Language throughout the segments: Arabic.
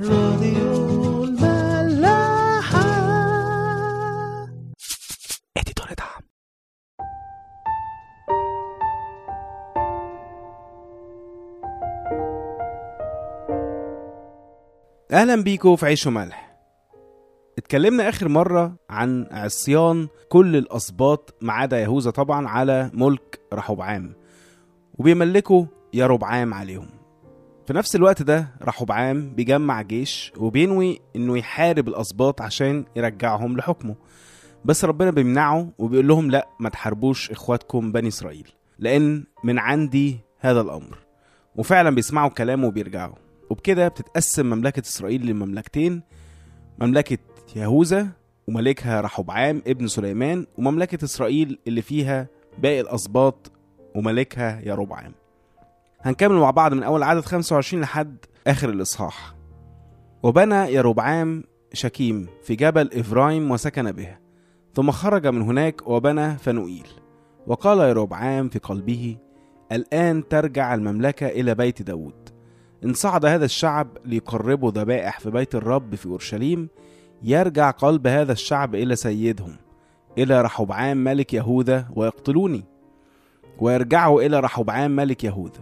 راديو الملاحة. اديتور دعم. أهلا بيكم في عيش وملح. اتكلمنا آخر مرة عن عصيان كل الاسباط ما عدا يهوذا طبعا على ملك رحبعام وبيملكوا يربعام عليهم. في نفس الوقت ده رحبعام بيجمع جيش وبينوي إنه يحارب الأسباط عشان يرجعهم لحكمه. بس ربنا بيمنعه وبيقول لهم لا ما تحاربوش إخواتكم بني إسرائيل لأن من عندي هذا الأمر. وفعلا بيسمعوا كلامه وبيرجعوا. وبكده بتتقسم مملكة إسرائيل لمملكتين مملكة يهوذا وملكها رحبعام ابن سليمان ومملكة إسرائيل اللي فيها باقي الأسباط وملكها يربعام هنكمل مع بعض من أول عدد 25 لحد آخر الإصحاح. وبنى يربعام شكيم في جبل إفرايم وسكن بها ثم خرج من هناك وبنى فنوئيل. وقال يربعام في قلبه الآن ترجع المملكة إلى بيت داود. إن صعد هذا الشعب ليقربوا ذبائح في بيت الرب في أورشليم يرجع قلب هذا الشعب إلى سيدهم إلى رحبعام ملك يهوذا ويقتلوني. ويرجعوا إلى رحبعام ملك يهوذا.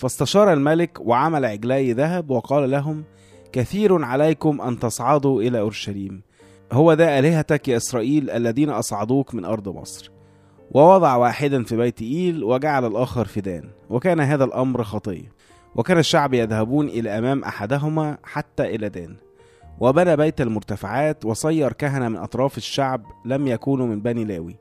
فاستشار الملك وعمل عجلاي ذهب وقال لهم كثير عليكم أن تصعدوا إلى أورشليم. هو ذا آلهتك يا إسرائيل الذين أصعدوك من أرض مصر. ووضع واحدا في بيت إيل وجعل الآخر في دان وكان هذا الأمر خطية وكان الشعب يذهبون إلى أمام أحدهما حتى إلى دان. وبنى بيت المرتفعات وصير كهنة من أطراف الشعب لم يكونوا من بني لاوي.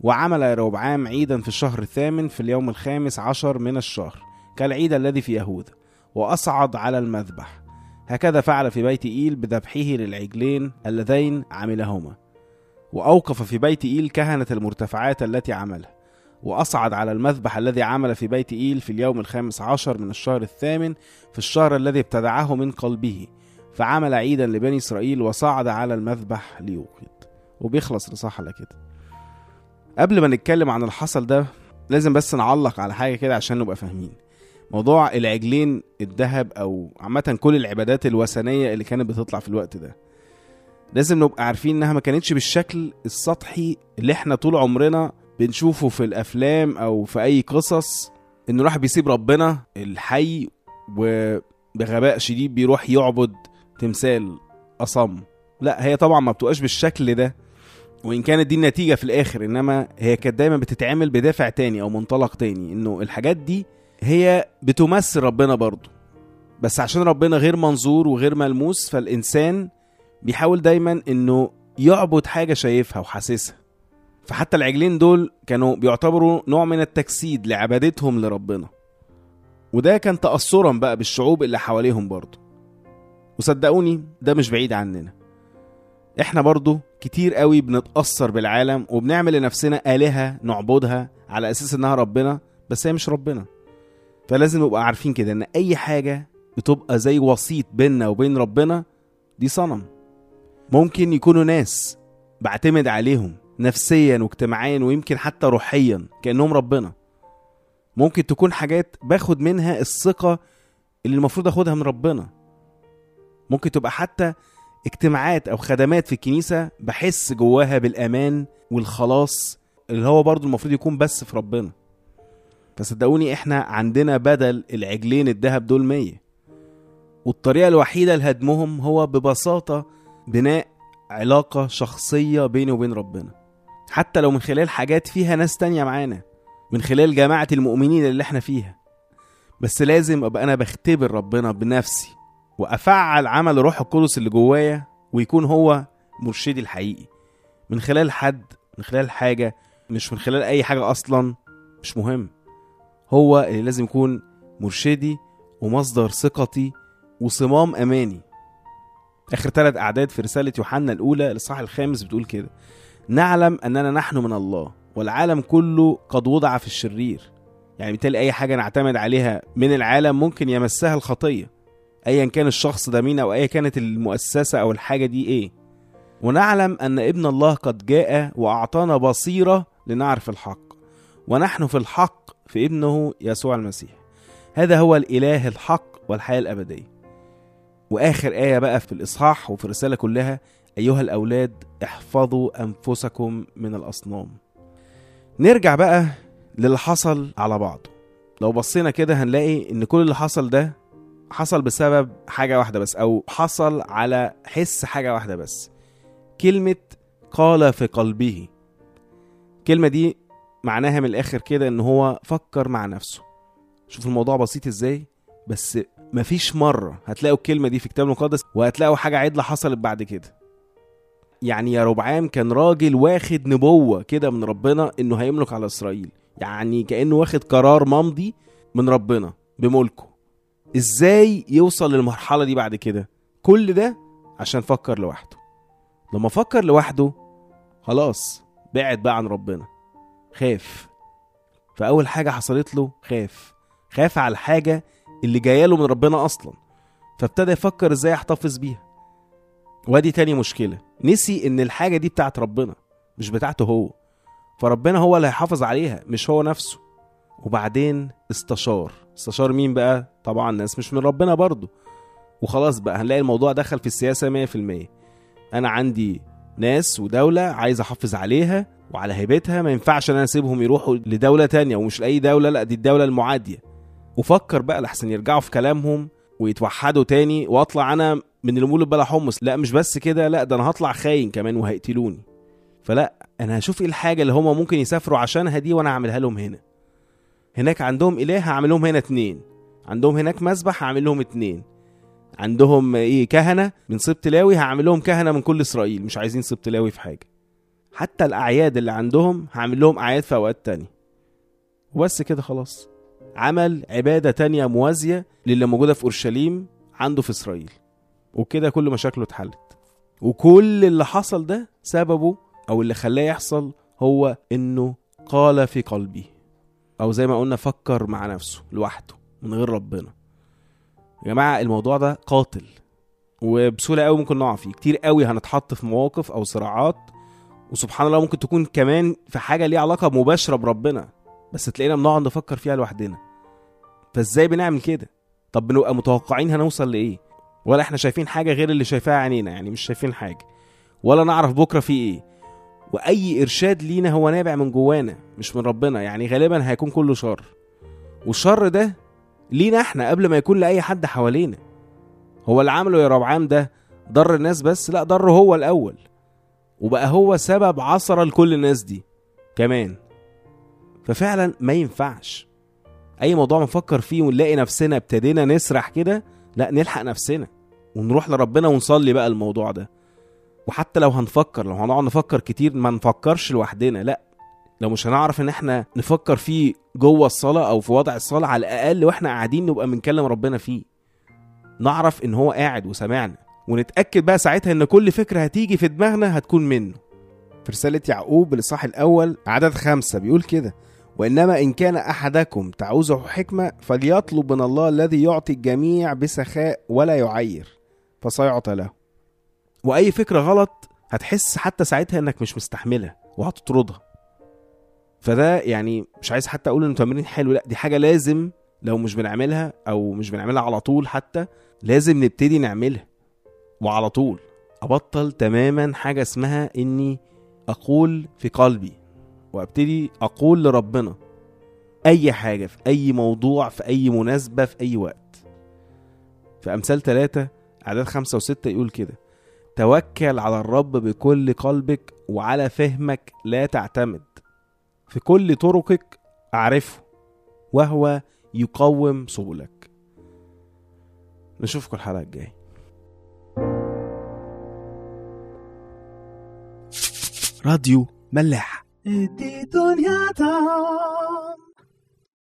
وعمل يروبعام عيدا في الشهر الثامن في اليوم الخامس عشر من الشهر. كالعيد الذي في يهوذا وأصعد على المذبح. هكذا فعل في بيت إيل بذبحه للعجلين اللذين عملهما. وأوقف في بيت إيل كهنة المرتفعات التي عملها وأصعد على المذبح الذي عمل في بيت إيل في اليوم الخامس عشر من الشهر الثامن في الشهر الذي ابتدعه من قلبه. فعمل عيدا لبني إسرائيل وصعد على المذبح ليوقد. وبيخلص الإصحاح كده. قبل ما نتكلم عن الحصل ده لازم بس نعلق على حاجة كده عشان نبقى فاهمين. موضوع العجلين الذهب أو عامة كل العبادات الوثنية اللي كانت بتطلع في الوقت ده. لازم نبقى عارفين إنها ما كانتش بالشكل السطحي اللي إحنا طول عمرنا بنشوفه في الأفلام أو في أي قصص انه راح بيسيب ربنا الحي وبغباء شديد بيروح يعبد تمثال أصم. لا هي طبعا ما بتبقاش بالشكل ده وإن كانت دي النتيجة في الآخر إنما هي كانت دايما بتتعمل بدافع تاني أو منطلق تاني إنه الحاجات دي هي بتمثل ربنا برضه. بس عشان ربنا غير منظور وغير ملموس فالإنسان بيحاول دايما إنه يعبد حاجة شايفها وحاسسها. فحتى العجلين دول كانوا بيعتبروا نوع من التجسيد لعبادتهم لربنا. وده كان تأثرا بقى بالشعوب اللي حواليهم برضه. وصدقوني ده مش بعيد عننا. إحنا برضه كتير قوي بنتأثر بالعالم وبنعمل لنفسنا آلهة نعبدها على أساس إنها ربنا بس هي مش ربنا. فلازم نبقى عارفين كده إن أي حاجة بتبقى زي وسيط بيننا وبين ربنا دي صنم. ممكن يكونوا ناس بعتمد عليهم نفسيا واجتماعيا ويمكن حتى روحيا كأنهم ربنا. ممكن تكون حاجات باخد منها الثقة اللي المفروض آخدها من ربنا. ممكن تبقى حتى اجتماعات أو خدمات في الكنيسة بحس جواها بالأمان والخلاص اللي هو برضو المفروض يكون بس في ربنا. فصدقوني إحنا عندنا بدل العجلين الذهب دول مية. والطريقة الوحيدة لهدمهم هو ببساطة بناء علاقة شخصية بيني وبين ربنا. حتى لو من خلال حاجات فيها ناس تانية معانا من خلال جماعة المؤمنين اللي إحنا فيها. بس لازم أبقى أنا بختبر ربنا بنفسي وأفعل عمل روح القدس اللي جوايا ويكون هو مرشدي الحقيقي. من خلال حد من خلال حاجة مش من خلال أي حاجة أصلا مش مهم. هو اللي لازم يكون مرشدي ومصدر ثقتي وصمام أماني. آخر ثلاث أعداد في رسالة يوحنا الأولى الاصحاح الخامس بتقول كده. نعلم أننا نحن من الله والعالم كله قد وضع في الشرير. يعني بالتالي أي حاجة نعتمد عليها من العالم ممكن يمسها الخطية. ايا كان الشخص ده مين أو ايا كانت المؤسسة أو الحاجة دي إيه. ونعلم أن ابن الله قد جاء وأعطانا بصيرة لنعرف الحق. ونحن في الحق في ابنه يسوع المسيح. هذا هو الإله الحق والحياة الأبدية. وآخر آية بقى في الإصحاح وفي الرسالة كلها أيها الأولاد احفظوا أنفسكم من الأصنام. نرجع بقى للي حصل على بعضه. لو بصينا كده هنلاقي إن كل اللي حصل ده حصل بسبب حاجة واحدة بس أو حصل على حس حاجة واحدة بس. كلمة قال في قلبه. الكلمة دي معناها من الآخر كده إن هو فكر مع نفسه. شوف الموضوع بسيط إزاي؟ بس مفيش مرة هتلاقوا الكلمة دي في الكتاب المقدس وهتلاقوا حاجة عدلة حصلت بعد كده. يعني يا ربعام كان راجل واخد نبوة كده من ربنا إنه هيملك على إسرائيل. يعني كأنه واخد قرار ممضي من ربنا بملكه. إزاي يوصل للمرحلة دي بعد كده؟ كل ده عشان فكر لوحده. لما فكر لوحده خلاص بعد بقى عن ربنا. خاف. فأول حاجة حصلت له خاف. خاف على الحاجة اللي جاية له من ربنا أصلا. فابتدى يفكر إزاي يحتفظ بيها. وأدي تاني مشكلة. نسي إن الحاجة دي بتاعت ربنا مش بتاعته هو. فربنا هو اللي هيحافظ عليها مش هو نفسه. وبعدين استشار. استشار مين بقى؟ طبعا ناس مش من ربنا برضه وخلاص بقى هنلاقي الموضوع دخل في السياسة 100% أنا عندي ناس ودولة عايز أحافظ عليها وعلى هيبتها ما ينفعش إن أنا أسيبهم يروحوا لدولة تانية ومش لأي دولة لأ دي الدولة المعادية. وفكر بقى لحسن يرجعوا في كلامهم ويتوحدوا تاني وأطلع أنا من المولد بلا حمص. لأ مش بس كده لأ ده أنا هطلع خاين كمان وهيقتلوني. فلأ أنا هشوف إيه الحاجة اللي هما ممكن يسافروا عشانها دي وأنا اعملها لهم هنا. هناك عندهم إله هعمل لهم هنا اتنين. عندهم هناك مسبح هعمل لهم اتنين. عندهم إيه كهنة من سبط لاوي هعمل لهم كهنة من كل إسرائيل. مش عايزين سبط لاوي في حاجة. حتى الأعياد اللي عندهم هعمل لهم أعياد في أوقات تانية. وبس كده خلاص. عمل عبادة تانية موازية للي موجودة في أورشليم عنده في إسرائيل. وكده كل مشاكله اتحلت. وكل اللي حصل ده سببه أو اللي خلاه يحصل هو إنه قال في قلبه. أو زي ما قلنا فكر مع نفسه لوحده من غير ربنا. يا جماعة الموضوع ده قاتل. وبسهولة قوي ممكن نقع فيه. كتير قوي هنتحط في مواقف أو صراعات وسبحان الله ممكن تكون كمان في حاجة ليها علاقة مباشرة بربنا بس تلاقينا بنقعد نفكر فيها لوحدنا. فازاي بنعمل كده؟ طب بنبقى متوقعين هنوصل لإيه؟ ولا إحنا شايفين حاجة غير اللي شايفاها عينينا يعني مش شايفين حاجة. ولا نعرف بكرة في إيه. وأي إرشاد لينا هو نابع من جوانا مش من ربنا يعني غالبا هيكون كله شر. والشر ده لينا إحنا قبل ما يكون لأي حد حوالينا. هو اللي عمله يا ربعام ده ضر الناس بس لا ضره هو الأول. وبقى هو سبب عثرة لكل الناس دي كمان. ففعلا ما ينفعش أي موضوع نفكر فيه ونلاقي نفسنا ابتدينا نسرح كده لا نلحق نفسنا ونروح لربنا ونصلي بقى الموضوع ده. وحتى لو هنفكر لو هنقعد نفكر كتير ما نفكرش لوحدنا لا. لو مش هنعرف إن إحنا نفكر فيه جوه الصلاة أو في وضع الصلاة على الأقل وإحنا قاعدين نبقى بنكلم ربنا فيه. نعرف إن هو قاعد وسامعنا ونتأكد بقى ساعتها إن كل فكرة هتيجي في دماغنا هتكون منه. في رسالة يعقوب الإصحاح الأول عدد خمسة بيقول كده وإنما إن كان أحدكم تعوزه حكمة فليطلب من الله الذي يعطي الجميع بسخاء ولا يعير فسيعطى له. وأي فكرة غلط هتحس حتى ساعتها إنك مش مستحملها وهتطردها. فده يعني مش عايز حتى أقول إنه تمرين حلو لأ دي حاجة لازم لو مش بنعملها أو مش بنعملها على طول حتى لازم نبتدي نعملها. وعلى طول. أبطل تماما حاجة اسمها إني أقول في قلبي وأبتدي أقول لربنا أي حاجة في أي موضوع في أي مناسبة في أي وقت. في أمثال ثلاثة أعداد خمسة وستة يقول كده توكل على الرب بكل قلبك وعلى فهمك لا تعتمد. في كل طرقك أعرفه وهو يقوم سبلك. نشوفكم الحلقة الجاية. راديو ملاح.